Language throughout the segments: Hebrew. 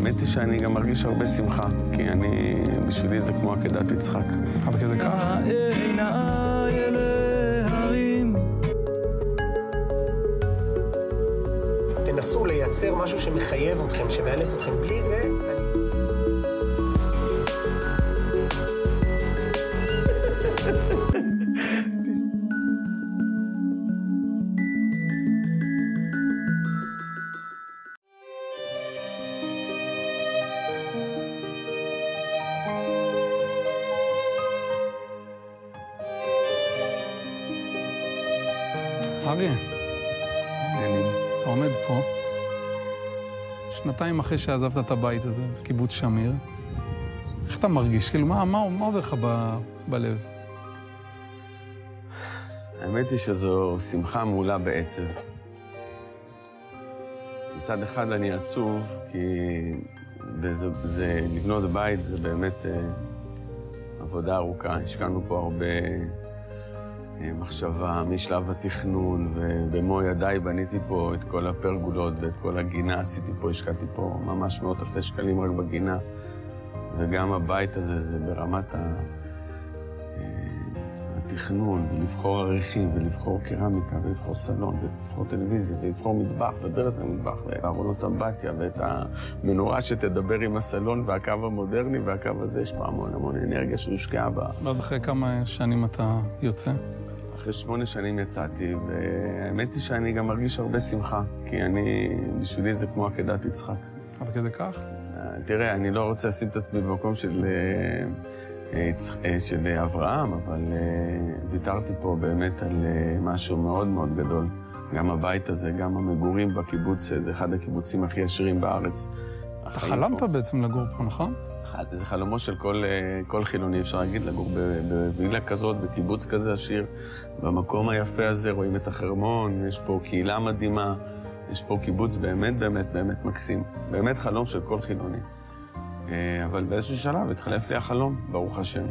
האמת היא שאני גם מרגיש הרבה שמחה, כי אני, בשבילי זה כמו עקדת יצחק. עד כדי כך? תנסו לייצר משהו שמחייב אתכם, שמאלץ אתכם. בלי זה... אחרי שעזבת את הבית הזה, בקיבוץ שמיר. איך אתה מרגיש? כאילו, מה, מה, מה עובר לך ב, בלב? האמת היא שזו שמחה מעולה בעצב. מצד אחד אני עצוב, כי זה, זה, לבנות בית זה באמת אה, עבודה ארוכה. השקענו פה הרבה מחשבה משלב התכנון, ובמו ידיי בניתי פה את כל הפרגולות ואת כל הגינה. עשיתי פה, השקעתי פה ממש מאות אלפי שקלים רק בגינה. וגם הבית הזה זה ברמת ה... אה, התכנון, ולבחור עריכים, ולבחור קרמיקה, ולבחור סלון, ולבחור טלוויזיה, ולבחור מטבח, וברז למטבח, וארונות אמבטיה, ואת המנורה שתדבר עם הסלון, והקו המודרני, והקו הזה, יש פה המון המון אנרגיה שהושקעה בה. ואז אחרי כמה שנים אתה יוצא? אחרי שמונה שנים יצאתי, והאמת היא שאני גם מרגיש הרבה שמחה, כי אני, בשבילי זה כמו עקדת יצחק. עד כדי כך? תראה, אני לא רוצה לשים את עצמי במקום של, אה, אה, אה, של אה, אברהם, אבל אה, ויתרתי פה באמת על אה, משהו מאוד מאוד גדול. גם הבית הזה, גם המגורים בקיבוץ, אה, זה אחד הקיבוצים הכי עשירים בארץ. אתה חלמת פה- בעצם לגור פה, נכון? זה חלומו של כל, אה, כל חילוני, אפשר להגיד, לגור בווילה כזאת, בקיבוץ כזה עשיר. במקום היפה הזה רואים את החרמון, יש פה קהילה מדהימה, יש פה קיבוץ באמת באמת באמת מקסים. באמת חלום של כל חילוני. אה, אבל באיזשהו שלב התחלף לי החלום, ברוך השם.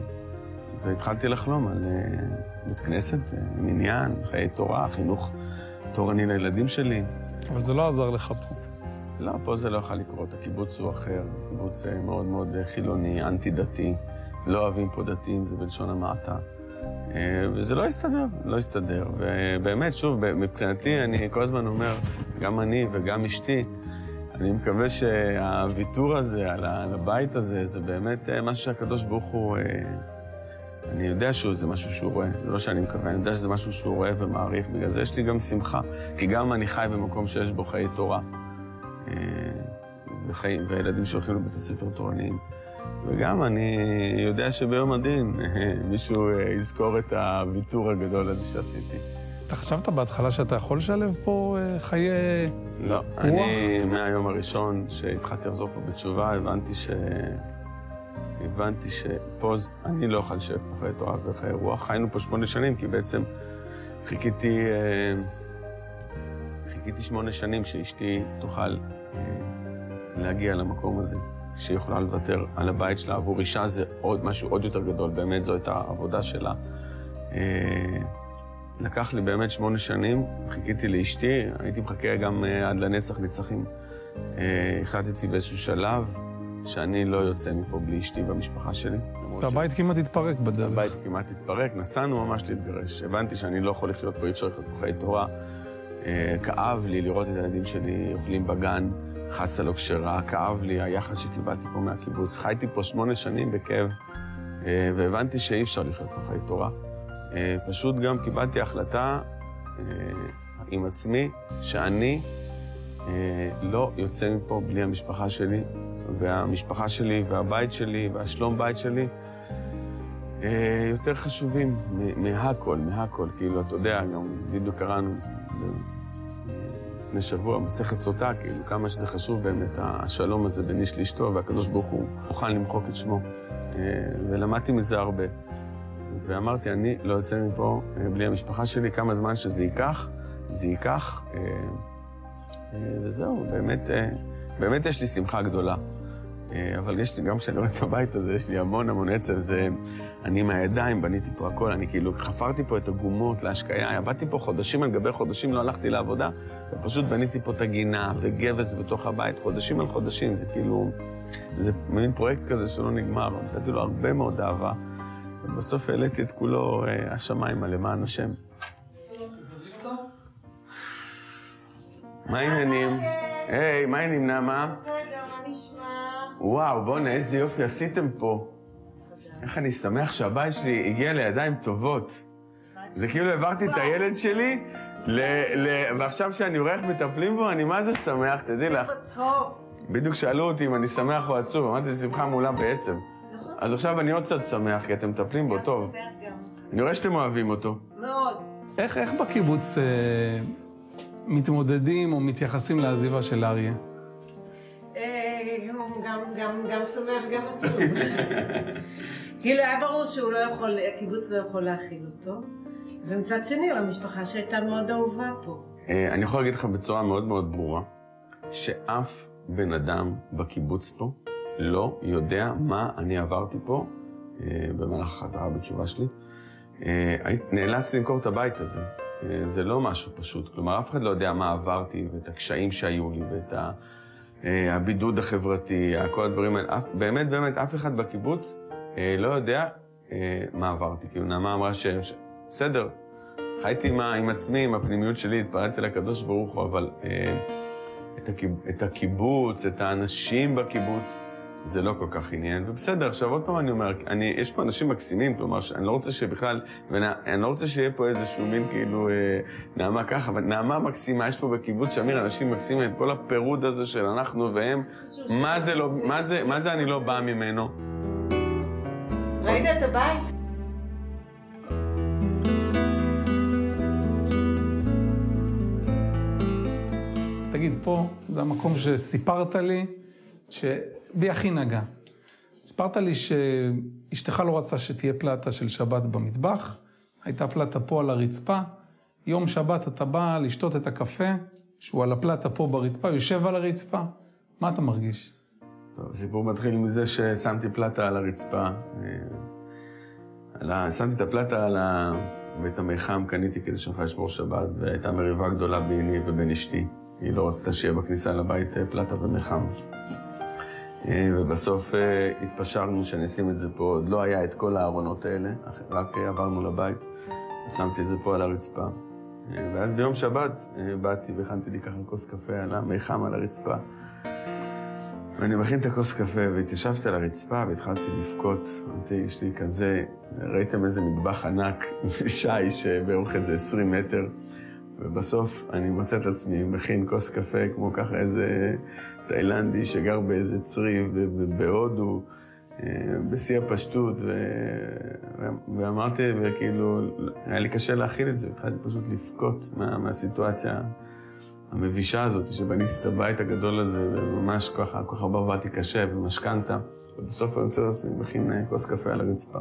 והתחלתי לחלום על אה, בית כנסת, מניין, חיי תורה, חינוך תורני לילדים שלי. אבל זה לא עזר לך פה. לא, פה זה לא יכול לקרות. הקיבוץ הוא אחר, קיבוץ אה, מאוד מאוד אה, חילוני, אנטי-דתי. לא אוהבים פה דתיים, זה בלשון המעטה. אה, וזה לא הסתדר, לא הסתדר. ובאמת, שוב, מבחינתי, אני כל הזמן אומר, גם אני וגם אשתי, אני מקווה שהוויתור הזה על הבית הזה, זה באמת משהו שהקדוש ברוך הוא... אני יודע שזה משהו שהוא רואה, זה לא שאני מקווה, אני יודע שזה משהו שהוא רואה ומעריך, בגלל זה יש לי גם שמחה. כי גם אני חי במקום שיש בו חיי תורה. אה, וחיים, וילדים שהולכים לבית הספר תורניים. וגם אני יודע שביום הדין אה, מישהו אה, יזכור את הוויתור הגדול הזה שעשיתי. אתה חשבת בהתחלה שאתה יכול לשלב פה חיי... לא, אני מהיום הראשון שהתחלתי לחזור פה בתשובה, הבנתי ש... הבנתי שפה אני לא אוכל לשבת פה חיי תורה וחיי רוח. חיינו פה שמונה שנים, כי בעצם חיכיתי... אה, חיכיתי שמונה שנים שאשתי תוכל אה, להגיע למקום הזה, שהיא יכולה לוותר על הבית שלה. עבור אישה זה עוד משהו עוד יותר גדול, באמת זו הייתה העבודה שלה. אה, לקח לי באמת שמונה שנים, חיכיתי לאשתי, הייתי מחכה גם אה, עד לנצח נצחים. החלטתי באיזשהו שלב שאני לא יוצא מפה בלי אשתי והמשפחה שלי. למרות והבית כמעט התפרק בדרך. הבית כמעט התפרק, נסענו ממש להתגרש. הבנתי שאני לא יכול לחיות פה, אי אפשר לחיות פה חיי תורה. אה, כאב לי לראות את הילדים שלי אוכלים בגן, חסה לא כשרה, כאב לי היחס שקיבלתי פה מהקיבוץ. חייתי פה שמונה שנים בכאב, אה, והבנתי שאי אפשר לחיות פה חיי תורה. אה, פשוט גם קיבלתי החלטה עם עצמי, שאני לא יוצא מפה בלי המשפחה שלי, והמשפחה שלי והבית שלי והשלום בית שלי יותר חשובים מהכל, מהכל. כאילו, אתה יודע, גם בדיוק קראנו אה, לפני שבוע, מסכת סוטה, כאילו, כמה שזה חשוב באמת, השלום הזה בין איש לאשתו, והקדוש ברוך הוא מוכן למחוק את שמו. אה, ולמדתי מזה הרבה. ואמרתי, אני לא יוצא מפה אה, בלי המשפחה שלי, כמה זמן שזה ייקח, זה ייקח. אה, אה, וזהו, באמת, אה, באמת יש לי שמחה גדולה. אה, אבל יש לי, גם כשאני רואה את הבית הזה, יש לי המון המון עצב. זה, אני מהידיים בניתי פה הכל, אני כאילו חפרתי פה את הגומות להשקיה, עבדתי פה חודשים על גבי חודשים, לא הלכתי לעבודה, ופשוט בניתי פה את הגינה וגבס בתוך הבית, חודשים על חודשים, זה כאילו, זה מין פרויקט כזה שלא נגמר, נתתי לו הרבה מאוד אהבה, ובסוף העליתי את כולו אה, השמיימה למען השם. מה העניינים? היי, מה העניינים, נעמה? וואו, בואנה, איזה יופי עשיתם פה. איך אני שמח שהבית שלי הגיע לידיים טובות. זה כאילו העברתי את הילד שלי, ועכשיו שאני רואה איך מטפלים בו, אני מה זה שמח, תדעי לך. טוב. בדיוק שאלו אותי אם אני שמח או עצוב, אמרתי, שמחה מעולה בעצב. נכון. אז עכשיו אני עוד קצת שמח, כי אתם מטפלים בו טוב. אני רואה שאתם אוהבים אותו. מאוד. איך, איך בקיבוץ אה, מתמודדים או מתייחסים לעזיבה של אריה? גם, גם, גם שמח, גם עצוב. כאילו היה ברור שהוא לא יכול, הקיבוץ לא יכול להכיל אותו. ומצד שני, המשפחה שהייתה מאוד אהובה פה. אה, אני יכול להגיד לך בצורה מאוד מאוד ברורה, שאף בן אדם בקיבוץ פה לא יודע מה אני עברתי פה אה, במהלך החזרה בתשובה שלי. אה, נאלץ למכור את הבית הזה. זה לא משהו פשוט. כלומר, אף אחד לא יודע מה עברתי ואת הקשיים שהיו לי ואת ה... אה, הבידוד החברתי, כל הדברים האלה. באמת, באמת, אף אחד בקיבוץ אה, לא יודע אה, מה עברתי. כאילו, נעמה אמרה ש... בסדר, חייתי עם, עם עצמי, עם הפנימיות שלי, התפללתי לקדוש ברוך הוא, אבל את, הקיב, את הקיבוץ, את האנשים בקיבוץ, זה לא כל כך עניין. ובסדר, עכשיו עוד פעם אני אומר, אני, יש פה אנשים מקסימים, כלומר, אני לא רוצה שבכלל, ואני לא רוצה שיהיה פה איזשהו מין כאילו אה, נעמה ככה, אבל נעמה מקסימה, יש פה בקיבוץ שמיר אנשים מקסימים, כל הפירוד הזה של אנחנו והם, מה זה, לא, מה, זה, מה זה אני לא בא ממנו? ראית את הבית? תגיד, פה זה המקום שסיפרת לי, שבי הכי נגע. סיפרת לי שאשתך לא רצתה שתהיה פלטה של שבת במטבח, הייתה פלטה פה על הרצפה, יום שבת אתה בא לשתות את הקפה, שהוא על הפלטה פה ברצפה, יושב על הרצפה, מה אתה מרגיש? טוב, הסיפור מתחיל מזה ששמתי פלטה על הרצפה. אה, על ה... שמתי את הפלטה על ה... ואת המיחם קניתי כדי שנוכל לשמור שבת, והייתה מריבה גדולה ביני ובין אשתי. היא לא רצתה שיהיה בכניסה לבית אה, פלטה ומיחם. אה, ובסוף אה, התפשרנו שאני אשים את זה פה, עוד לא היה את כל הארונות האלה, רק אה, עברנו לבית, שמתי את זה פה על הרצפה. ואז ביום שבת באתי והכנתי לי ככה כוס קפה על המיחם על הרצפה. ואני מכין את הכוס קפה, והתיישבתי על הרצפה והתחלתי לבכות. אמרתי, יש לי כזה, ראיתם איזה מטבח ענק, שיש באורך איזה 20 מטר, ובסוף אני מוצא את עצמי מכין כוס קפה כמו ככה איזה תאילנדי שגר באיזה צריף בהודו, אה, בשיא הפשטות, ו... ואמרתי, וכאילו, היה לי קשה להכיל את זה, התחלתי פשוט לבכות מה, מהסיטואציה. המבישה הזאת, שבניתי את הבית הגדול הזה, וממש ככה, כל כך הרבה עבדתי קשה במשכנתה, ובסוף אני מוצא את עצמי מכין אה, כוס קפה על הרצפה.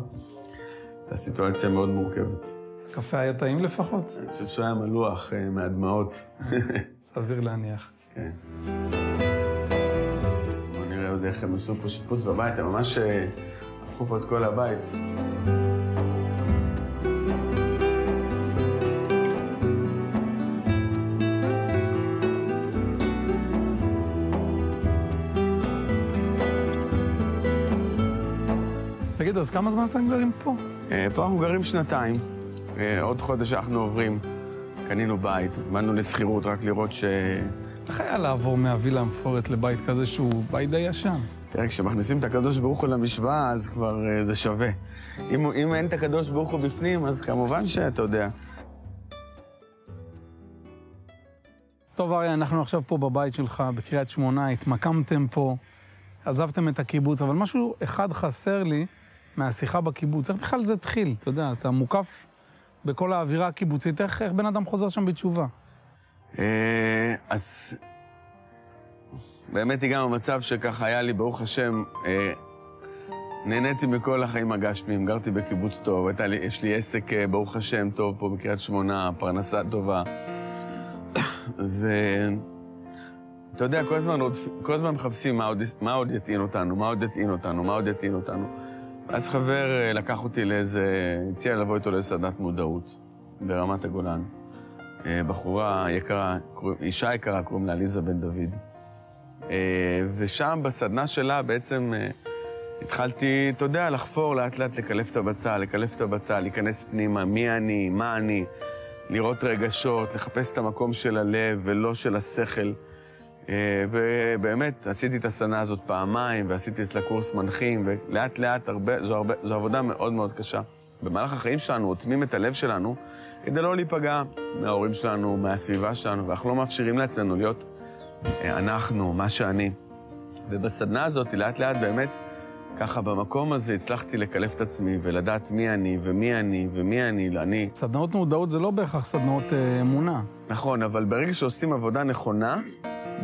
הייתה סיטואציה מאוד מורכבת. הקפה היה טעים לפחות? אני חושב שהוא היה מלוח אה, מהדמעות. סביר להניח. כן. בואו נראה עוד איך הם עשו פה שיפוץ בבית, הם ממש אה, הפכו פה את כל הבית. תגיד, אז כמה זמן אתם גרים פה? אה, פה אנחנו גרים שנתיים. אה, עוד חודש אנחנו עוברים. קנינו בית, באנו לשכירות רק לראות ש... איך היה לעבור מהווילה המפוארת לבית כזה שהוא בית די ישן? תראה, כשמכניסים את הקדוש ברוך הוא למשוואה, אז כבר uh, זה שווה. אם, אם אין את הקדוש ברוך הוא בפנים, אז כמובן שאתה יודע. טוב, אריה, אנחנו עכשיו פה בבית שלך, בקריית שמונה, התמקמתם פה, עזבתם את הקיבוץ, אבל משהו אחד חסר לי מהשיחה בקיבוץ. איך בכלל זה התחיל? אתה יודע, אתה מוקף בכל האווירה הקיבוצית, איך, איך בן אדם חוזר שם בתשובה? אה, אז באמת הגענו למצב שככה היה לי, ברוך השם, אה, נהניתי מכל החיים הגשמיים, גרתי בקיבוץ טוב, לי, יש לי עסק, אה, ברוך השם, טוב פה בקריית שמונה, פרנסה טובה. אתה יודע, כל הזמן, כל הזמן מחפשים מה עוד, מה עוד יטעין אותנו, מה עוד יטעין אותנו, מה עוד יטעין אותנו. ואז חבר אה, לקח אותי לאיזה, הציע לבוא איתו לסדנת מודעות ברמת הגולן. אה, בחורה יקרה, אישה יקרה, קוראים לה עליזה בן דוד. אה, ושם בסדנה שלה בעצם התחלתי, אתה יודע, לחפור לאט לאט, לקלף את הבצל, לקלף את הבצל, להיכנס פנימה, מי אני, מה אני, לראות רגשות, לחפש את המקום של הלב ולא של השכל. אה, ובאמת, עשיתי את הסדנה הזאת פעמיים, ועשיתי אצלה קורס מנחים, ולאט לאט, הרבה, זו, הרבה, זו עבודה מאוד מאוד קשה. במהלך החיים שלנו אוטמים את הלב שלנו כדי לא להיפגע מההורים שלנו, מהסביבה שלנו, ואנחנו לא מאפשרים לעצמנו להיות אה, אנחנו, מה שאני. ובסדנה הזאת, לאט לאט באמת, ככה במקום הזה הצלחתי לקלף את עצמי ולדעת מי אני ומי אני ומי אני, אני. סדנאות מודעות זה לא בהכרח סדנאות אה, אמונה. נכון, אבל ברגע שעושים עבודה נכונה,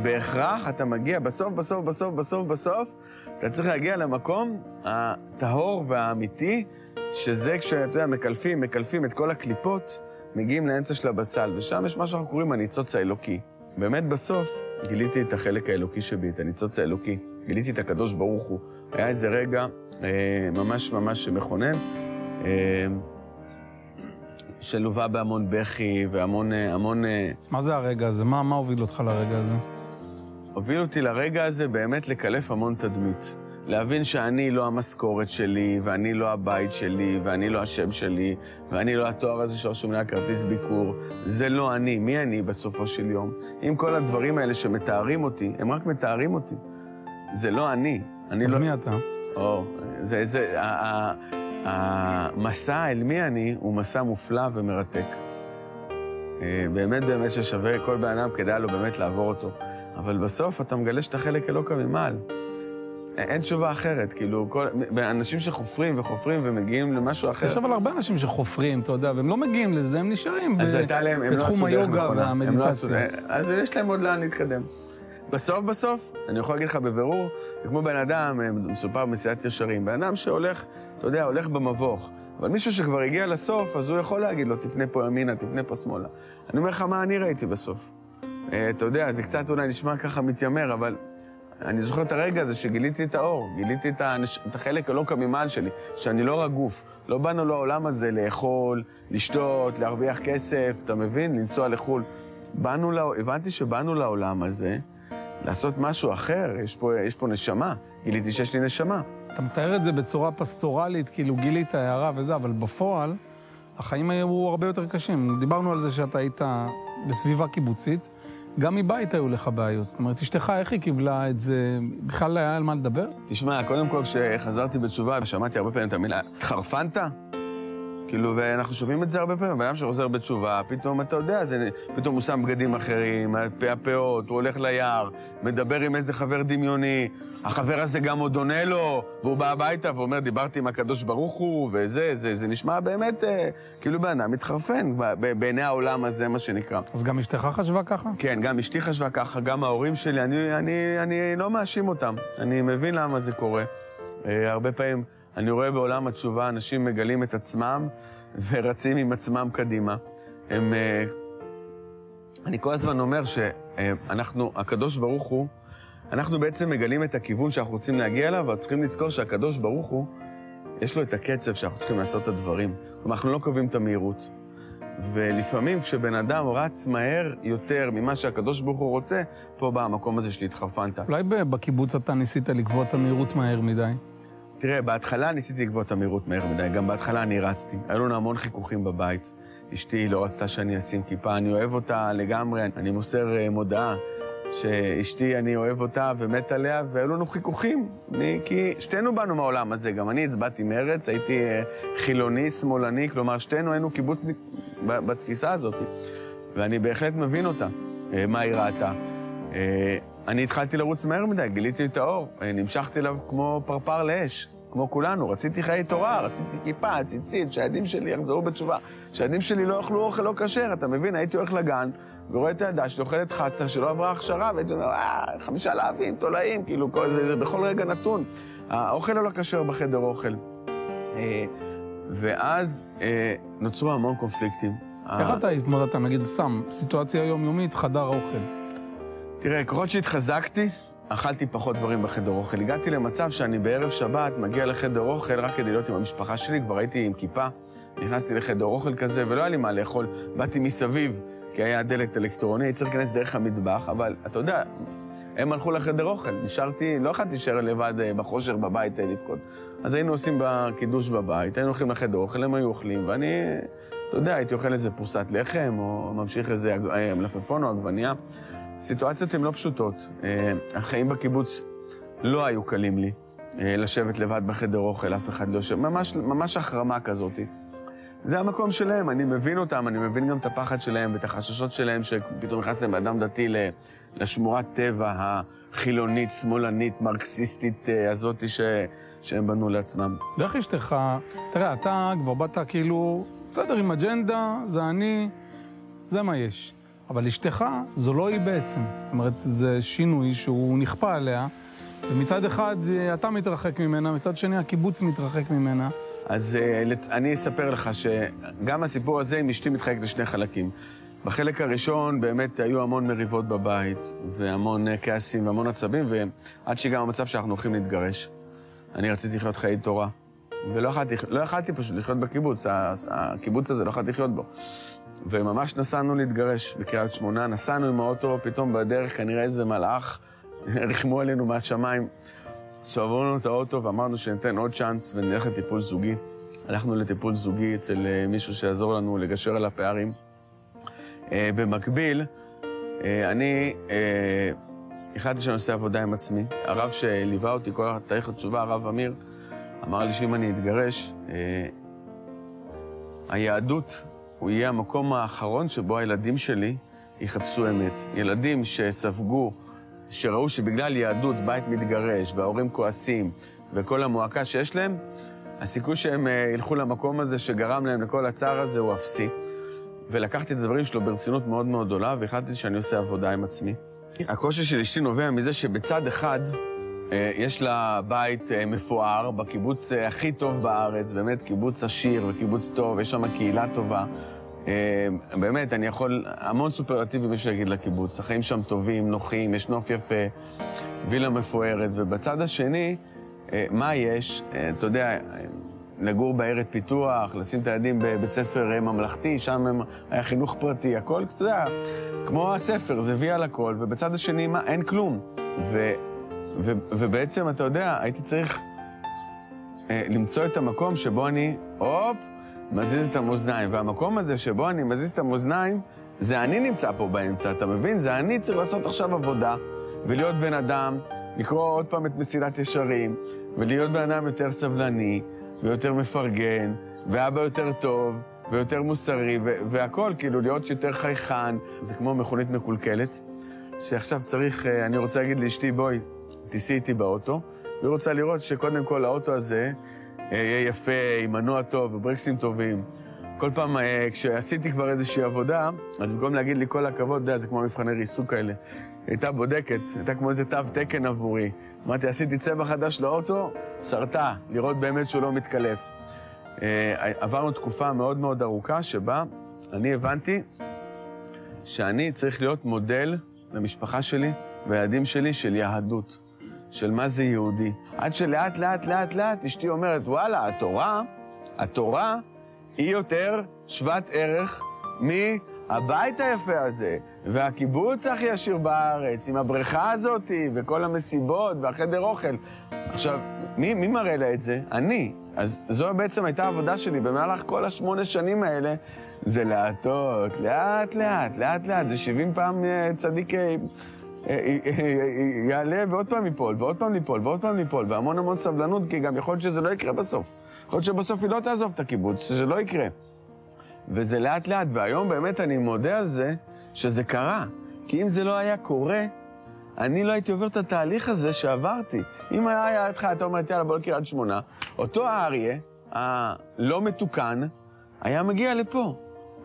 בהכרח אתה מגיע בסוף, בסוף, בסוף, בסוף, בסוף, אתה צריך להגיע למקום הטהור והאמיתי, שזה כשאתה יודע, מקלפים, מקלפים את כל הקליפות, מגיעים לאמצע של הבצל, ושם יש מה שאנחנו קוראים הניצוץ האלוקי. באמת בסוף גיליתי את החלק האלוקי שבי, את הניצוץ האלוקי. גיליתי את הקדוש ברוך הוא. היה איזה רגע אה, ממש ממש מכונן. אה, שלווה בהמון בכי והמון... אה, המון... אה, מה זה הרגע הזה? מה, מה הוביל אותך לרגע הזה? הוביל אותי לרגע הזה באמת לקלף המון תדמית. להבין שאני לא המשכורת שלי, ואני לא הבית שלי, ואני לא השם שלי, ואני לא התואר הזה שרשום לי על כרטיס ביקור. זה לא אני. מי אני בסופו של יום? אם כל הדברים האלה שמתארים אותי, הם רק מתארים אותי. זה לא אני. אני אז לא... מי אתה? או, זה, זה, המסע אל מי אני הוא מסע מופלא ומרתק. אה, באמת באמת ששווה כל בן אדם, כדאי לו באמת לעבור אותו. אבל בסוף אתה מגלה שאתה חלק אלוקא ממעל. אין תשובה אחרת, כאילו, כל, אנשים שחופרים וחופרים ומגיעים למשהו אחר. יש אבל הרבה אנשים שחופרים, אתה יודע, והם לא מגיעים לזה, הם נשארים אז ב- הייתה להם, הם לא בתחום דרך היוגה. הם לא עשו- והמדיטציה. אז יש להם עוד לאן להתקדם. בסוף בסוף, אני יכול להגיד לך בבירור, זה כמו בן אדם, אה, מסופר במסילת ישרים, בן אדם שהולך, אתה יודע, הולך במבוך. אבל מישהו שכבר הגיע לסוף, אז הוא יכול להגיד לו, תפנה פה ימינה, תפנה פה שמאלה. אני אומר לך מה אני ראיתי בסוף. אה, אתה יודע, זה קצת אולי נשמע ככה מתיימר, אבל אני זוכר את הרגע הזה שגיליתי את האור, גיליתי את, הנש... את החלק אלוקא ממעל שלי, שאני לא רק גוף. לא באנו לעולם הזה לאכול, לשתות, להרוויח כסף, אתה מבין? לנסוע לחו"ל. באנו, לה... הבנתי שבאנו לעולם הזה לעשות משהו אחר, יש פה, יש פה נשמה. גיליתי שיש לי נשמה. אתה מתאר את זה בצורה פסטורלית, כאילו גילית הערה וזה, אבל בפועל, החיים היו הרבה יותר קשים. דיברנו על זה שאתה היית בסביבה קיבוצית, גם מבית היו לך בעיות. זאת אומרת, אשתך, איך היא קיבלה את זה? בכלל היה על מה לדבר? תשמע, קודם כל, כשחזרתי בתשובה, ושמעתי הרבה פעמים את המילה, התחרפנת? כאילו, ואנחנו שומעים את זה הרבה פעמים, בן אדם שחוזר בתשובה, פתאום, אתה יודע, זה, פתאום הוא שם בגדים אחרים, הפאות, הוא הולך ליער, מדבר עם איזה חבר דמיוני, החבר הזה גם עוד עונה לו, והוא בא הביתה ואומר, דיברתי עם הקדוש ברוך הוא, וזה, זה, זה נשמע באמת אה, כאילו בן אדם מתחרפן בעיני העולם הזה, מה שנקרא. אז גם אשתך חשבה ככה? כן, גם אשתי חשבה ככה, גם ההורים שלי, אני, אני, אני לא מאשים אותם. אני מבין למה זה קורה. אה, הרבה פעמים אני רואה בעולם התשובה, אנשים מגלים את עצמם ורצים עם עצמם קדימה. הם... אה, אני כל הזמן אומר שאנחנו, הקדוש ברוך הוא, אנחנו בעצם מגלים את הכיוון שאנחנו רוצים להגיע אליו, אבל צריכים לזכור שהקדוש ברוך הוא, יש לו את הקצב שאנחנו צריכים לעשות את הדברים. כלומר, אנחנו לא קובעים את המהירות. ולפעמים כשבן אדם רץ מהר יותר ממה שהקדוש ברוך הוא רוצה, פה בא המקום הזה שהתחרפנת. אולי ב- בקיבוץ אתה ניסית לקבוע את המהירות מהר מדי. תראה, בהתחלה ניסיתי לקבוע את המהירות מהר מדי, גם בהתחלה אני רצתי. היו לנו המון חיכוכים בבית. אשתי לא רצתה שאני אשים כיפה, אני אוהב אותה לגמרי, אני מוסר אה, מודעה שאשתי, אני אוהב אותה ומת עליה, והיו לנו חיכוכים, אני, כי שתינו באנו מהעולם הזה, גם אני הצבעתי מרץ, הייתי אה, חילוני, שמאלני, כלומר, שתינו היינו קיבוצניק בתפיסה הזאת, ואני בהחלט מבין אותה, אה, מה היא ראתה. אה, אני התחלתי לרוץ מהר מדי, גיליתי את האור, נמשכתי אליו כמו פרפר לאש, כמו כולנו. רציתי חיי תורה, רציתי כיפה, ציצית, שהילדים שלי יחזרו בתשובה, שהילדים שלי לא יאכלו אוכל לא כשר, אתה מבין? הייתי הולך לגן ורואה את הילדה שלי אוכלת חסר שלא עברה הכשרה, והייתי אומר, אה, חמישה להבים, תולעים, כאילו, כל זה, זה בכל רגע נתון. האוכל הלא כשר בחדר אוכל. אה, ואז אה, נוצרו המון קונפליקטים. איך אתה התמודדת, נגיד, סתם, סיטואציה יומיומית, חדר האוכל? תראה, ככל שהתחזקתי, אכלתי פחות דברים בחדר אוכל. הגעתי למצב שאני בערב שבת מגיע לחדר אוכל רק כדי להיות עם המשפחה שלי, כבר הייתי עם כיפה. נכנסתי לחדר אוכל כזה, ולא היה לי מה לאכול. באתי מסביב, כי היה דלת אלקטרוני, צריך להיכנס דרך המטבח, אבל אתה יודע, הם הלכו לחדר אוכל. נשארתי, לא יכולתי להישאר לבד אה, בחושר בבית אה, לבכות. אז היינו עושים בקידוש בבית, היינו הולכים לחדר אוכל, הם היו אוכלים, ואני, אתה יודע, הייתי אוכל איזה פרוסת לחם, או ממשיך איזה אה, מלפפון או עגבנייה. סיטואציות הן לא פשוטות. החיים בקיבוץ לא היו קלים לי. לשבת לבד בחדר אוכל, אף אחד לא יושב, ממש, ממש החרמה כזאת. זה המקום שלהם, אני מבין אותם, אני מבין גם את הפחד שלהם ואת החששות שלהם שפתאום נכנס להם אדם דתי לשמורת טבע החילונית, שמאלנית, מרקסיסטית אה, הזאת ש... שהם בנו לעצמם. ואיך אשתך, תראה, אתה כבר באת כאילו, בסדר, עם אג'נדה, זה אני, זה מה יש. אבל אשתך, זו לא היא בעצם. זאת אומרת, זה שינוי שהוא נכפה עליה, ומצד אחד אה, אתה מתרחק ממנה, מצד שני הקיבוץ מתרחק ממנה. אז uh, אני אספר לך שגם הסיפור הזה עם אשתי מתחלק לשני חלקים. בחלק הראשון באמת היו המון מריבות בבית, והמון uh, כעסים והמון עצבים, ועד שהגענו למצב שאנחנו הולכים להתגרש. אני רציתי לחיות חיי תורה, ולא יכלתי, לא פשוט לחיות בקיבוץ, הקיבוץ הזה, לא יכלתי לחיות בו. וממש נסענו להתגרש בקריית שמונה, נסענו עם האוטו, פתאום בדרך כנראה איזה מלאך, ריחמו עלינו מהשמיים. סובבו לנו את האוטו ואמרנו שניתן עוד צ'אנס ונלך לטיפול זוגי. הלכנו לטיפול זוגי אצל אה, מישהו שיעזור לנו לגשר על הפערים. אה, במקביל, אה, אני החלטתי שאני עושה עבודה עם עצמי. הרב שליווה אותי כל התהליך התשובה, הרב אמיר, אמר לי שאם אני אתגרש, היהדות הוא יהיה המקום האחרון שבו הילדים שלי יחפשו אמת. ילדים שספגו שראו שבגלל יהדות בית מתגרש וההורים כועסים וכל המועקה שיש להם, הסיכוי שהם אה, ילכו למקום הזה שגרם להם לכל הצער הזה הוא אפסי. ולקחתי את הדברים שלו ברצינות מאוד מאוד גדולה, והחלטתי שאני עושה עבודה עם עצמי. הקושי של אשתי נובע מזה שבצד אחד יש לה בית אה, מפואר בקיבוץ הכי טוב בארץ, באמת קיבוץ עשיר וקיבוץ טוב, יש שם קהילה טובה, אה, באמת, אני יכול, המון סופרלטיבים יש להגיד לקיבוץ. החיים שם טובים, נוחים, יש נוף יפה, וילה מפוארת, ובצד השני, אה, מה יש? אה, אתה יודע, לגור בעיירת פיתוח, לשים את הילדים בבית ספר ממלכתי, שם הם, היה חינוך פרטי, הכל, אתה יודע, כמו הספר, זה וי על הכל, ובצד השני, מה, אין כלום. ו, ו, ובעצם, אתה יודע, הייתי צריך אה, למצוא את המקום שבו אני, הופ, מזיז את המאזניים. והמקום הזה שבו אני מזיז את המאזניים, זה אני נמצא פה באמצע, אתה מבין? זה אני צריך לעשות עכשיו עבודה, ולהיות בן אדם, לקרוא עוד פעם את מסילת ישרים, ולהיות בן אדם יותר סבלני, ויותר מפרגן, ואבא יותר טוב, ויותר מוסרי, והכול, כאילו, להיות יותר חייכן. זה כמו מכונית מקולקלת, שעכשיו צריך, אה, אני רוצה להגיד לאשתי, בואי, תיסעי איתי באוטו, והיא רוצה לראות שקודם כל האוטו הזה יהיה יפה, עם מנוע טוב, וברקסים טובים. כל פעם, אה, כשעשיתי כבר איזושהי עבודה, אז במקום להגיד לי כל הכבוד, אתה יודע, זה כמו מבחני ריסוק כאלה. הייתה בודקת, הייתה כמו איזה תו תקן עבורי. אמרתי, עשיתי צבע חדש לאוטו, שרתה, לראות באמת שהוא לא מתקלף. אה, עברנו תקופה מאוד מאוד ארוכה שבה אני הבנתי שאני צריך להיות מודל למשפחה שלי והילדים שלי של יהדות. של מה זה יהודי. עד שלאט, לאט, לאט, לאט אשתי אומרת, וואלה, התורה, התורה היא יותר שוות ערך מהבית היפה הזה, והקיבוץ הכי עשיר בארץ, עם הבריכה הזאת, וכל המסיבות, והחדר אוכל. עכשיו, מי, מי מראה לה את זה? אני. אז זו בעצם הייתה העבודה שלי במהלך כל השמונה שנים האלה, זה להטות, לאט לאט, לאט לאט, זה 70 פעם אה, צדיק יעלה ועוד פעם ייפול, ועוד פעם ייפול, ועוד פעם ייפול, והמון המון סבלנות, כי גם יכול להיות שזה לא יקרה בסוף. יכול להיות שבסוף היא לא תעזוב את הקיבוץ, שזה לא יקרה. וזה לאט לאט, והיום באמת אני מודה על זה שזה קרה. כי אם זה לא היה קורה, אני לא הייתי עובר את התהליך הזה שעברתי. אם היה לידך, אתה אומר, יאללה, בוא לקריית שמונה, אותו האריה, הלא מתוקן, היה מגיע לפה.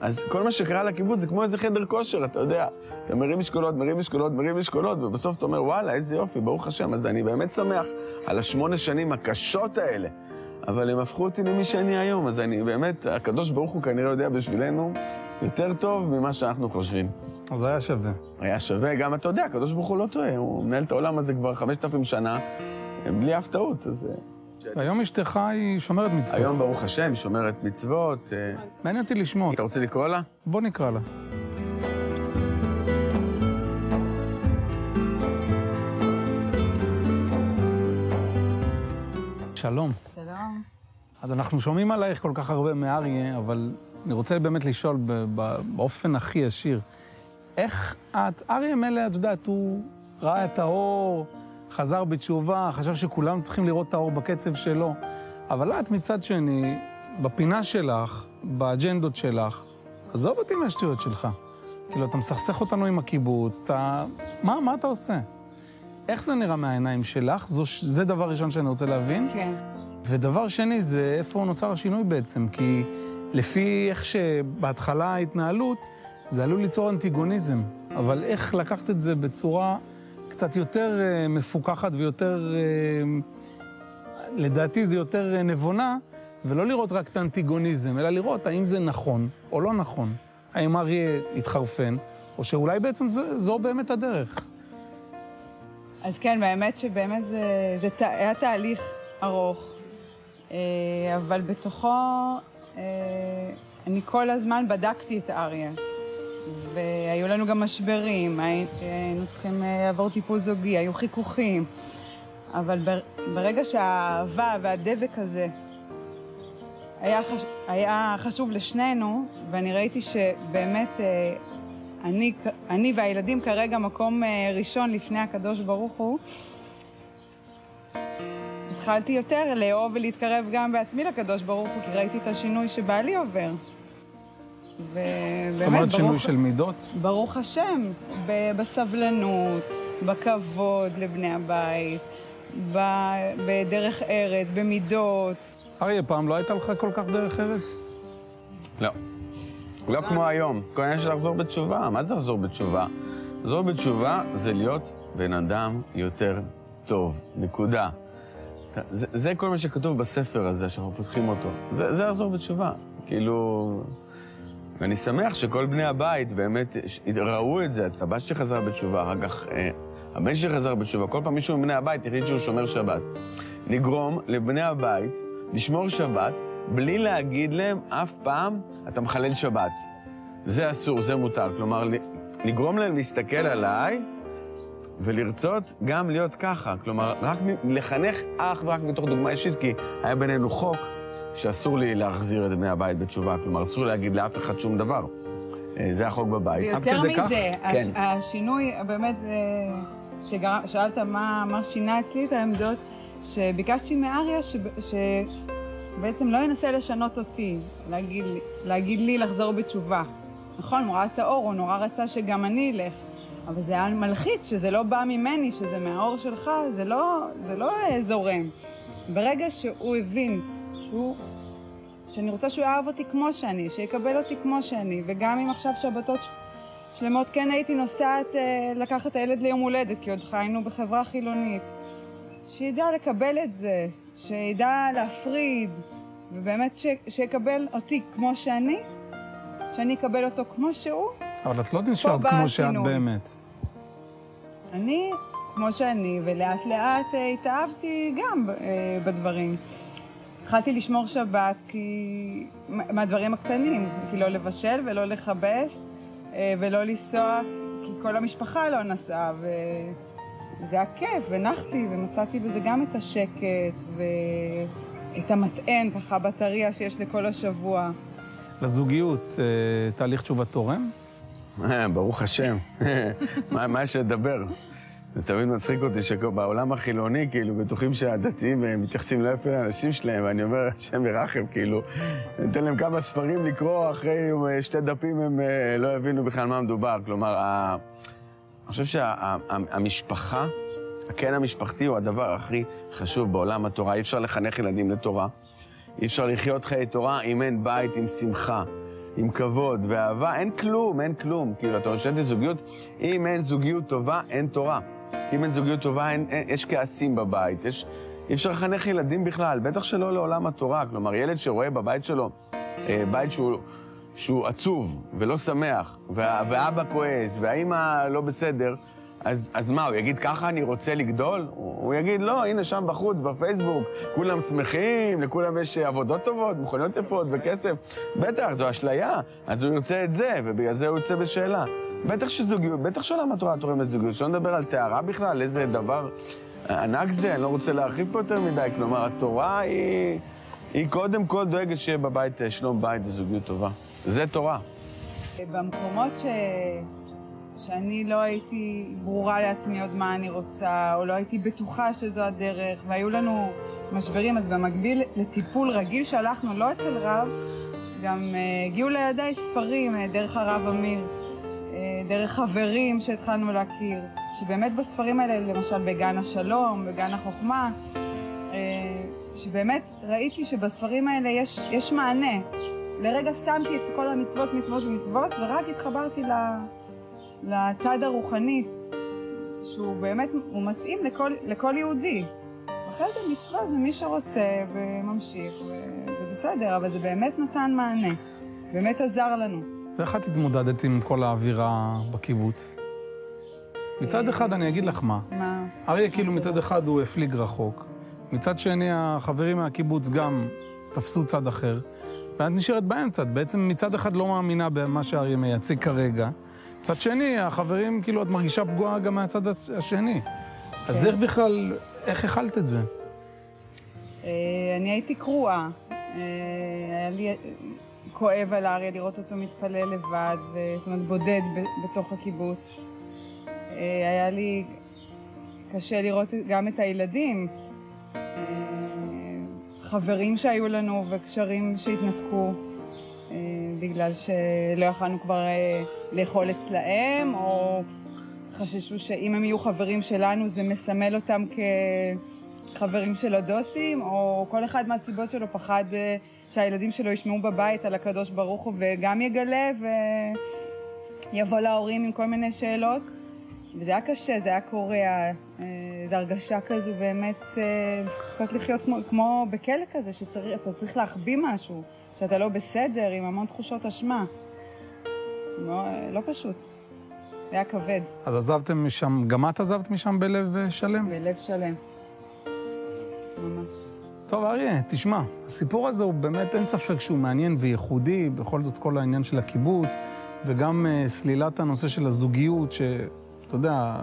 אז כל מה שקרה לקיבוץ זה כמו איזה חדר כושר, אתה יודע. אתה מרים משקולות, מרים משקולות, מרים משקולות, ובסוף אתה אומר, וואלה, איזה יופי, ברוך השם. אז אני באמת שמח על השמונה שנים הקשות האלה. אבל הם הפכו אותי למי שאני היום, אז אני באמת, הקדוש ברוך הוא כנראה יודע בשבילנו יותר טוב ממה שאנחנו חושבים. אז היה שווה. היה שווה, גם אתה יודע, הקדוש ברוך הוא לא טועה, הוא מנהל את העולם הזה כבר 5,000 שנה, בלי אף טעות, אז... והיום אשתך היא שומרת מצוות. היום, ברוך השם, שומרת מצוות. אה, מעניין אותי לשמוע. אתה רוצה לקרוא לה? בוא נקרא לה. שלום. שלום. אז אנחנו שומעים עלייך כל כך הרבה מאריה, אבל אני רוצה באמת לשאול באופן הכי ישיר, איך את, אריה מילא, את יודעת, הוא ראה את האור, חזר בתשובה, חשב שכולם צריכים לראות את האור בקצב שלו, אבל את מצד שני, בפינה שלך, באג'נדות שלך, עזוב אותי מהשטויות שלך. כאילו, אתה מסכסך אותנו עם הקיבוץ, אתה... מה, מה אתה עושה? איך זה נראה מהעיניים שלך? זו, זה דבר ראשון שאני רוצה להבין. כן. ודבר שני, זה איפה נוצר השינוי בעצם, כי לפי איך שבהתחלה ההתנהלות, זה עלול ליצור אנטיגוניזם, אבל איך לקחת את זה בצורה קצת יותר אה, מפוקחת ויותר, אה, לדעתי זה יותר אה, נבונה, ולא לראות רק את האנטיגוניזם, אלא לראות האם זה נכון או לא נכון. האם אריה התחרפן, או שאולי בעצם זו, זו באמת הדרך. אז כן, באמת שבאמת זה, זה ת- היה תהליך ארוך, אבל בתוכו אני כל הזמן בדקתי את אריה. והיו לנו גם משברים, הי- היינו צריכים אה, לעבור טיפול זוגי, היו חיכוכים. אבל בר- ברגע שהאהבה והדבק הזה היה, חש... היה חשוב לשנינו, ואני ראיתי שבאמת אה, אני, אני והילדים כרגע מקום אה, ראשון לפני הקדוש ברוך הוא, התחלתי יותר לאהוב ולהתקרב גם בעצמי לקדוש ברוך הוא, כי ראיתי את השינוי שבעלי עובר. ובאמת, זאת אומרת, שינוי ברוך, של מידות? ברוך השם, ב- בסבלנות, בכבוד לבני הבית, ב- בדרך ארץ, במידות. אריה, פעם לא הייתה לך כל כך דרך ארץ? לא. לא כמו היום. כל העניין של לחזור בתשובה. מה זה לחזור בתשובה? לחזור בתשובה זה להיות בן אדם יותר טוב. נקודה. זה, זה כל מה שכתוב בספר הזה, שאנחנו פותחים אותו. זה, זה לחזור בתשובה. כאילו... ואני שמח שכל בני הבית באמת ראו את זה. הבת שלי חזרה בתשובה, אחר כך אה, הבן שלי חזר בתשובה. כל פעם מישהו מבני הבית החליט שהוא שומר שבת. לגרום לבני הבית לשמור שבת בלי להגיד להם אף פעם, אתה מחלל שבת. זה אסור, זה מותר. כלומר, לגרום להם להסתכל עליי ולרצות גם להיות ככה. כלומר, רק לחנך אך ורק מתוך דוגמה אישית, כי היה בינינו חוק שאסור לי להחזיר את בני הבית בתשובה. כלומר, אסור להגיד לאף אחד שום דבר. אה, זה החוק בבית. ויותר כדי כך? מזה, כן. הש, השינוי, באמת, אה, שגר, שאלת מה, מה שינה אצלי את העמדות, שביקשתי מאריה שב- שבעצם לא ינסה לשנות אותי, להגיד, להגיד לי לחזור בתשובה. נכון, הוא ראה את האור, הוא נורא רצה שגם אני אלך, אבל זה היה מלחיץ, שזה לא בא ממני, שזה מהאור שלך, זה לא, זה לא זורם. ברגע שהוא הבין שהוא שאני רוצה שהוא יאהב אותי כמו שאני, שיקבל אותי כמו שאני, וגם אם עכשיו שבתות שלמות כן הייתי נוסעת אה, לקחת את הילד ליום הולדת, כי עוד חיינו בחברה חילונית. שידע לקבל את זה, שידע להפריד, ובאמת ש, שיקבל אותי כמו שאני, שאני אקבל אותו כמו שהוא, אבל את לא נשארת כמו שאת. באמת. אני כמו שאני, ולאט לאט אה, התאהבתי גם אה, בדברים. התחלתי לשמור שבת כי... מהדברים הקטנים, כי לא לבשל ולא לכבס אה, ולא לנסוע, כי כל המשפחה לא נסעה, וזה היה כיף, ונחתי, ומצאתי בזה גם את השקט ואת המטען ככה בטריה שיש לכל השבוע. לזוגיות, אה, תהליך תשובה תורם? אה, ברוך השם. מה מה יש לדבר? זה תמיד מצחיק אותי שבעולם החילוני, כאילו, בטוחים שהדתיים אה, מתייחסים לא יפה לאנשים שלהם, ואני אומר, השם ירחם, כאילו, ניתן להם כמה ספרים לקרוא, אחרי אה, שתי דפים הם אה, לא הבינו בכלל מה מדובר. כלומר, ה- אני חושב שהמשפחה, הקן המשפחתי הוא הדבר הכי חשוב בעולם התורה. אי אפשר לחנך ילדים לתורה. אי אפשר לחיות חיי תורה אם אין בית עם שמחה, עם כבוד ואהבה. אין כלום, אין כלום. כאילו, אתה חושב על זוגיות, אם אין זוגיות טובה, אין תורה. כי אם אין זוגיות טובה, אין, אין, יש כעסים בבית. יש, אי אפשר לחנך ילדים בכלל, בטח שלא לעולם התורה. כלומר, ילד שרואה בבית שלו, אה, בית שהוא, שהוא עצוב ולא שמח, וה, ואבא כועס, והאימא לא בסדר, אז, אז מה, הוא יגיד, ככה אני רוצה לגדול? הוא, הוא יגיד, לא, הנה שם בחוץ, בפייסבוק, כולם שמחים, לכולם יש עבודות טובות, מכוניות יפות וכסף. בטח, זו אשליה, אז הוא ירצה את זה, ובגלל זה הוא יוצא בשאלה. בטח שזוגיות, בטח שעולם התורה תורם לזוגיות, שלא נדבר על טהרה בכלל, איזה דבר ענק זה, אני לא רוצה להרחיב פה יותר מדי, כלומר, התורה היא, היא קודם כל דואגת שיהיה בבית שלום בית וזוגיות טובה. זה תורה. במקומות ש... שאני לא הייתי ברורה לעצמי עוד מה אני רוצה, או לא הייתי בטוחה שזו הדרך, והיו לנו משברים, אז במקביל לטיפול רגיל שהלכנו, לא אצל רב, גם uh, הגיעו לידיי ספרים uh, דרך הרב אמיר, uh, דרך חברים שהתחלנו להכיר, שבאמת בספרים האלה, למשל בגן השלום, בגן החוכמה, uh, שבאמת ראיתי שבספרים האלה יש, יש מענה. לרגע שמתי את כל המצוות, מצוות ומצוות, ורק התחברתי ל... לצד הרוחני, שהוא באמת, הוא מתאים לכל, לכל יהודי. אחרי זה מצווה זה מי שרוצה וממשיך, וזה בסדר, אבל זה באמת נתן מענה, באמת עזר לנו. ואיך את התמודדת עם כל האווירה בקיבוץ? מצד אחד אני אגיד לך מה. מה? אריה כאילו מצד אחד הוא הפליג רחוק, מצד שני החברים מהקיבוץ גם תפסו צד אחר, ואת נשארת באמצע, את בעצם מצד אחד לא מאמינה במה שאריה מייצג כרגע, מצד שני, החברים, כאילו, את מרגישה פגועה גם מהצד השני. אז איך בכלל, איך אכלת את זה? אה, אני הייתי קרועה. אה, היה לי כואב על האריה לראות אותו מתפלל לבד, זאת אומרת, בודד בתוך הקיבוץ. אה, היה לי קשה לראות גם את הילדים. חברים שהיו לנו וקשרים שהתנתקו. אה, בגלל שלא יכלנו כבר אה, לאכול אצלהם, או חששו שאם הם יהיו חברים שלנו זה מסמל אותם כחברים של הדוסים, או כל אחד מהסיבות שלו פחד אה, שהילדים שלו ישמעו בבית על הקדוש ברוך הוא וגם יגלה ויבוא להורים עם כל מיני שאלות. וזה היה קשה, זה היה קורע, זו הרגשה כזו באמת, קצת לחיות כמו, כמו בכלא כזה, שאתה צריך להחביא משהו. שאתה לא בסדר, עם המון תחושות אשמה. לא, לא פשוט. היה כבד. אז עזבתם משם, גם את עזבת משם בלב אה, שלם? בלב שלם. ממש. טוב, אריה, תשמע, הסיפור הזה הוא באמת, אין ספק שהוא מעניין וייחודי, בכל זאת כל העניין של הקיבוץ, וגם uh, סלילת הנושא של הזוגיות, שאתה יודע,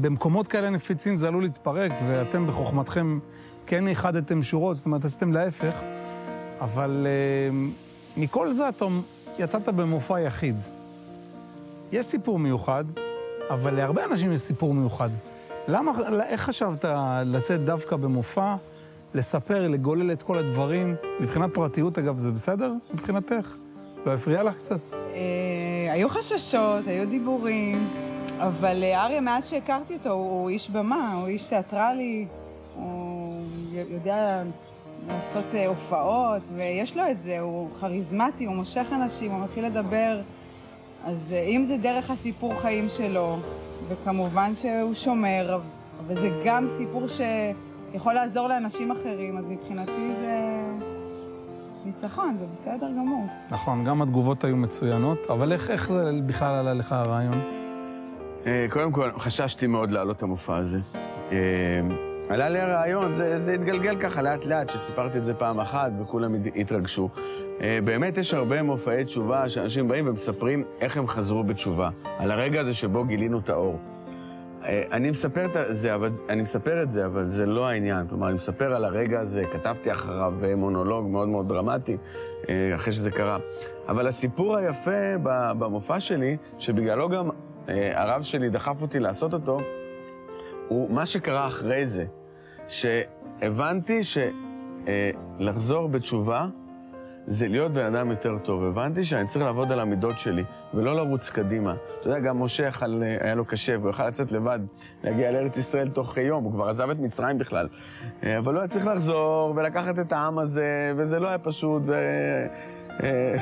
במקומות כאלה נפיצים זה עלול להתפרק, ואתם בחוכמתכם כן איחדתם שורות, זאת אומרת, עשיתם להפך. אבל uh, מכל זה אתה יצאת במופע יחיד. יש סיפור מיוחד, אבל להרבה אנשים יש סיפור מיוחד. למה, איך חשבת לצאת דווקא במופע, לספר, לגולל את כל הדברים? מבחינת פרטיות, אגב, זה בסדר מבחינתך? לא הפריע לך קצת? אה, היו חששות, היו דיבורים, אבל אה, אריה, מאז שהכרתי אותו, הוא איש במה, הוא איש תיאטרלי, הוא יודע לעשות אה, הופעות, ויש לו את זה, הוא כריזמטי, הוא מושך אנשים, הוא מתחיל לדבר. אז אה, אם זה דרך הסיפור חיים שלו, וכמובן שהוא שומר, אבל זה גם סיפור שיכול לעזור לאנשים אחרים, אז מבחינתי זה ניצחון, זה בסדר גמור. נכון, גם התגובות היו מצוינות, אבל איך, איך זה בכלל עלה לך הרעיון? אה, קודם כל, חששתי מאוד להעלות את המופע הזה. עלה לי הרעיון, זה, זה התגלגל ככה לאט-לאט, שסיפרתי את זה פעם אחת וכולם התרגשו. אה, באמת יש הרבה מופעי תשובה שאנשים באים ומספרים איך הם חזרו בתשובה, על הרגע הזה שבו גילינו את האור. אה, אני מספר את זה, אבל, אני מספר את זה, אבל זה לא העניין. כלומר, אני מספר על הרגע הזה, כתבתי אחריו מונולוג מאוד מאוד דרמטי, אה, אחרי שזה קרה. אבל הסיפור היפה במופע שלי, שבגללו גם הרב שלי דחף אותי לעשות אותו, הוא מה שקרה אחרי זה, שהבנתי שלחזור אה, בתשובה זה להיות בן אדם יותר טוב. הבנתי שאני צריך לעבוד על המידות שלי, ולא לרוץ קדימה. אתה יודע, גם משה יכל, אה, היה לו קשה, והוא יכל לצאת לבד, להגיע לארץ ישראל תוך יום, הוא כבר עזב את מצרים בכלל. אה, אבל הוא היה צריך לחזור ולקחת את העם הזה, וזה לא היה פשוט,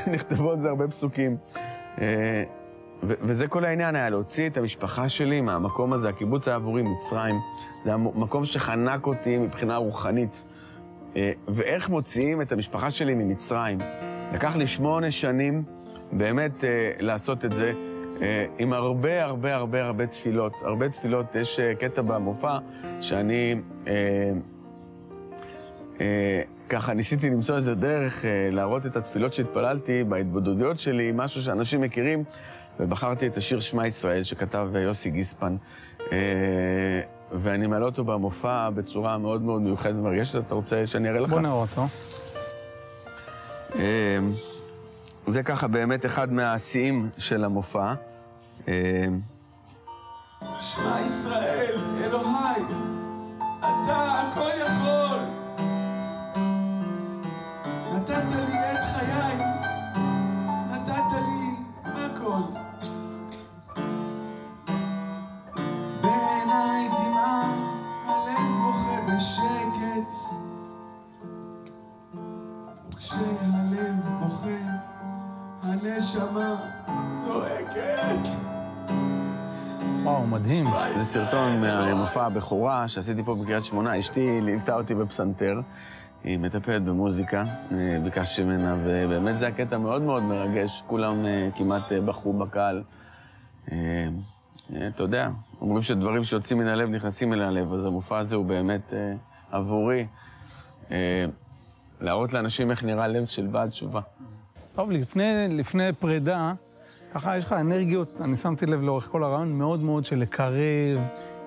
ונכתבו על זה הרבה פסוקים. וזה כל העניין היה, להוציא את המשפחה שלי מהמקום הזה. הקיבוץ היה עבורי מצרים. זה היה מקום שחנק אותי מבחינה רוחנית. אה, ואיך מוציאים את המשפחה שלי ממצרים? לקח לי שמונה שנים באמת אה, לעשות את זה, אה, עם הרבה הרבה הרבה הרבה תפילות. הרבה תפילות, יש קטע במופע שאני... ככה ניסיתי למצוא איזה דרך אה, להראות את התפילות שהתפללתי בהתבודדויות שלי, משהו שאנשים מכירים, ובחרתי את השיר שמע ישראל שכתב אה, יוסי גיספן. אה, ואני מעלה אותו במופע בצורה מאוד מאוד מיוחדת ומרגשת. אתה רוצה שאני אראה לך? בוא נראה אותו. אה, זה ככה באמת אחד מהשיאים של המופע. שמע ישראל, אלוהי, אתה הכל יכול. נתת לי את חיי, מדהים. זה סרטון מהמופע הבכורה שעשיתי פה בקריית שמונה. אשתי ליוותה אותי בפסנתר, היא מטפלת במוזיקה, אה, ביקשתי ממנה, ובאמת זה הקטע מאוד מאוד מרגש. כולם אה, כמעט אה, בכו בקהל. אתה יודע, אומרים שדברים שיוצאים מן הלב נכנסים אל הלב, אז המופע הזה הוא באמת עבורי. להראות לאנשים איך נראה לב של בעל תשובה. טוב, לפני, לפני פרידה, ככה יש לך אנרגיות, אני שמתי לב לאורך כל הרעיון, מאוד מאוד של לקרב,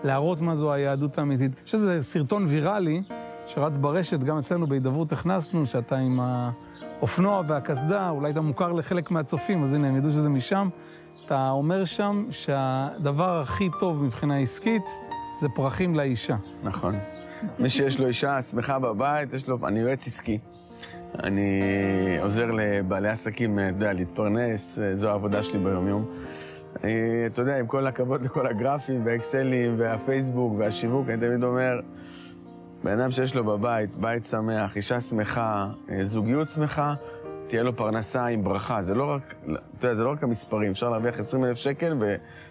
להראות מה זו היהדות האמיתית. יש איזה סרטון ויראלי שרץ ברשת, גם אצלנו בהידברות הכנסנו, שאתה עם האופנוע והקסדה, אולי אתה מוכר לחלק מהצופים, אז הנה, הם ידעו שזה משם. אתה אומר שם שהדבר הכי טוב מבחינה עסקית זה פרחים לאישה. נכון. מי שיש לו אישה שמחה בבית, יש לו... אני יועץ עסקי. אני עוזר לבעלי עסקים, אתה יודע, להתפרנס, זו העבודה שלי ביום-יום. אתה יודע, עם כל הכבוד לכל הגרפים והאקסלים והפייסבוק והשיווק, אני תמיד אומר, בן אדם שיש לו בבית, בית שמח, אישה שמחה, אה, זוגיות שמחה, תהיה לו פרנסה עם ברכה. זה לא רק, אתה יודע, זה לא רק המספרים, אפשר להרוויח 20 אלף שקל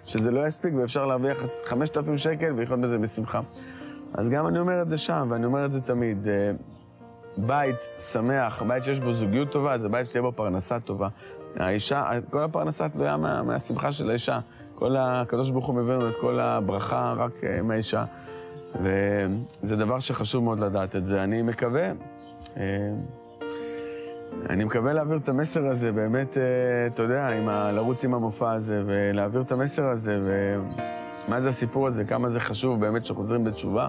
ושזה לא יספיק, ואפשר להרוויח 5,000 שקל ולחיות בזה בשמחה. אז גם אני אומר את זה שם, ואני אומר את זה תמיד. בית שמח, בית שיש בו זוגיות טובה, זה בית שתהיה בו פרנסה טובה. האישה, כל הפרנסה תלויה מה, מהשמחה של האישה. כל הקדוש ברוך הוא מביא לנו את כל הברכה רק אה, מהאישה. וזה דבר שחשוב מאוד לדעת את זה. אני מקווה, אה, אני מקווה להעביר את המסר הזה, באמת, אה, אתה יודע, עם ה, לרוץ עם המופע הזה, ולהעביר את המסר הזה, ומה זה הסיפור הזה, כמה זה חשוב באמת שחוזרים בתשובה.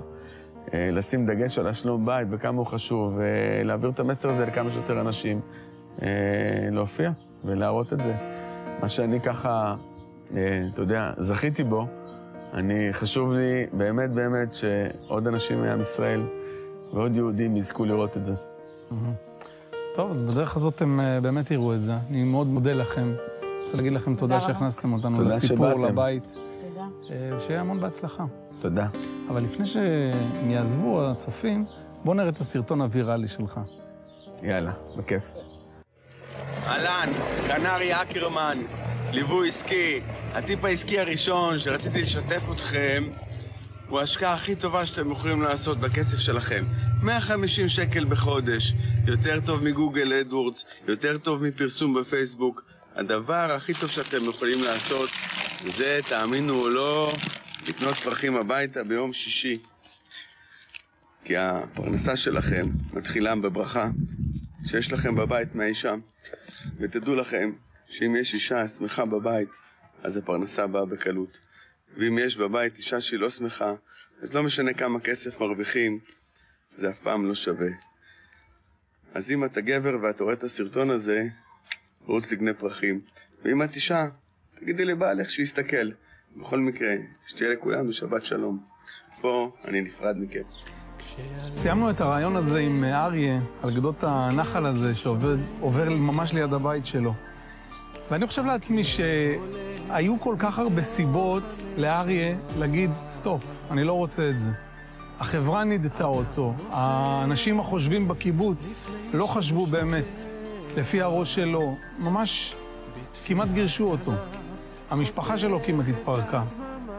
אה, לשים דגש על השלום בית וכמה הוא חשוב, ולהעביר את המסר הזה לכמה שיותר אנשים, אה, להופיע ולהראות את זה. מה שאני ככה, אה, אתה יודע, זכיתי בו, אני, חשוב לי באמת באמת שעוד אנשים מעם ישראל ועוד יהודים יזכו לראות את זה. טוב, אז בדרך הזאת הם אה, באמת יראו את זה. אני מאוד מודה לכם. אני רוצה להגיד לכם תודה. שהכנסתם אותנו תודה לסיפור, שבאתם. לבית. תודה. אה, שיהיה המון בהצלחה. תודה. אבל לפני שהם יעזבו, הצופים, בוא נראה את הסרטון הוויראלי שלך. יאללה, בכיף. אהלן, כאן אריה אקרמן, ליווי עסקי. הטיפ העסקי הראשון שרציתי לשתף אתכם הוא ההשקעה הכי טובה שאתם יכולים לעשות בכסף שלכם. 150 שקל בחודש, יותר טוב מ Google AdWords, יותר טוב מפרסום בפייסבוק. הדבר הכי טוב שאתם יכולים לעשות זה, תאמינו או לא, לקנות פרחים הביתה ביום שישי. כי הפרנסה שלכם מתחילה בברכה שיש לכם בבית מהאישה. ותדעו לכם שאם יש אישה שמחה בבית, אז הפרנסה באה בקלות. ואם יש בבית אישה שהיא לא שמחה, אז לא משנה כמה כסף מרוויחים, זה אף פעם לא שווה. אז אם אתה גבר ואתה רואה את הסרטון הזה, רוץ לקנה פרחים. ואם את אישה, תגידי לבעלך שיסתכל. בכל מקרה, שתהיה לכולנו שבת שלום. פה אני נפרד מכם. סיימנו את הרעיון הזה עם אריה, על גדות הנחל הזה, שעובר עובר ממש ליד הבית שלו. ואני חושב לעצמי שהיו כל כך הרבה סיבות לאריה להגיד, סטופ, אני לא רוצה את זה. החברה נידתה אותו, האנשים החושבים בקיבוץ לא חשבו באמת לפי הראש שלו, ממש כמעט גירשו אותו. המשפחה שלו כמעט התפרקה.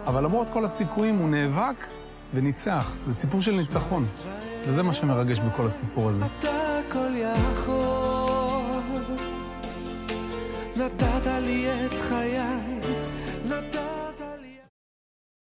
אבל למרות כל הסיכויים הוא נאבק וניצח. זה סיפור של ניצחון. וזה מה שמרגש בכל הסיפור הזה. אתה הכל יכול, נתת לי את חיי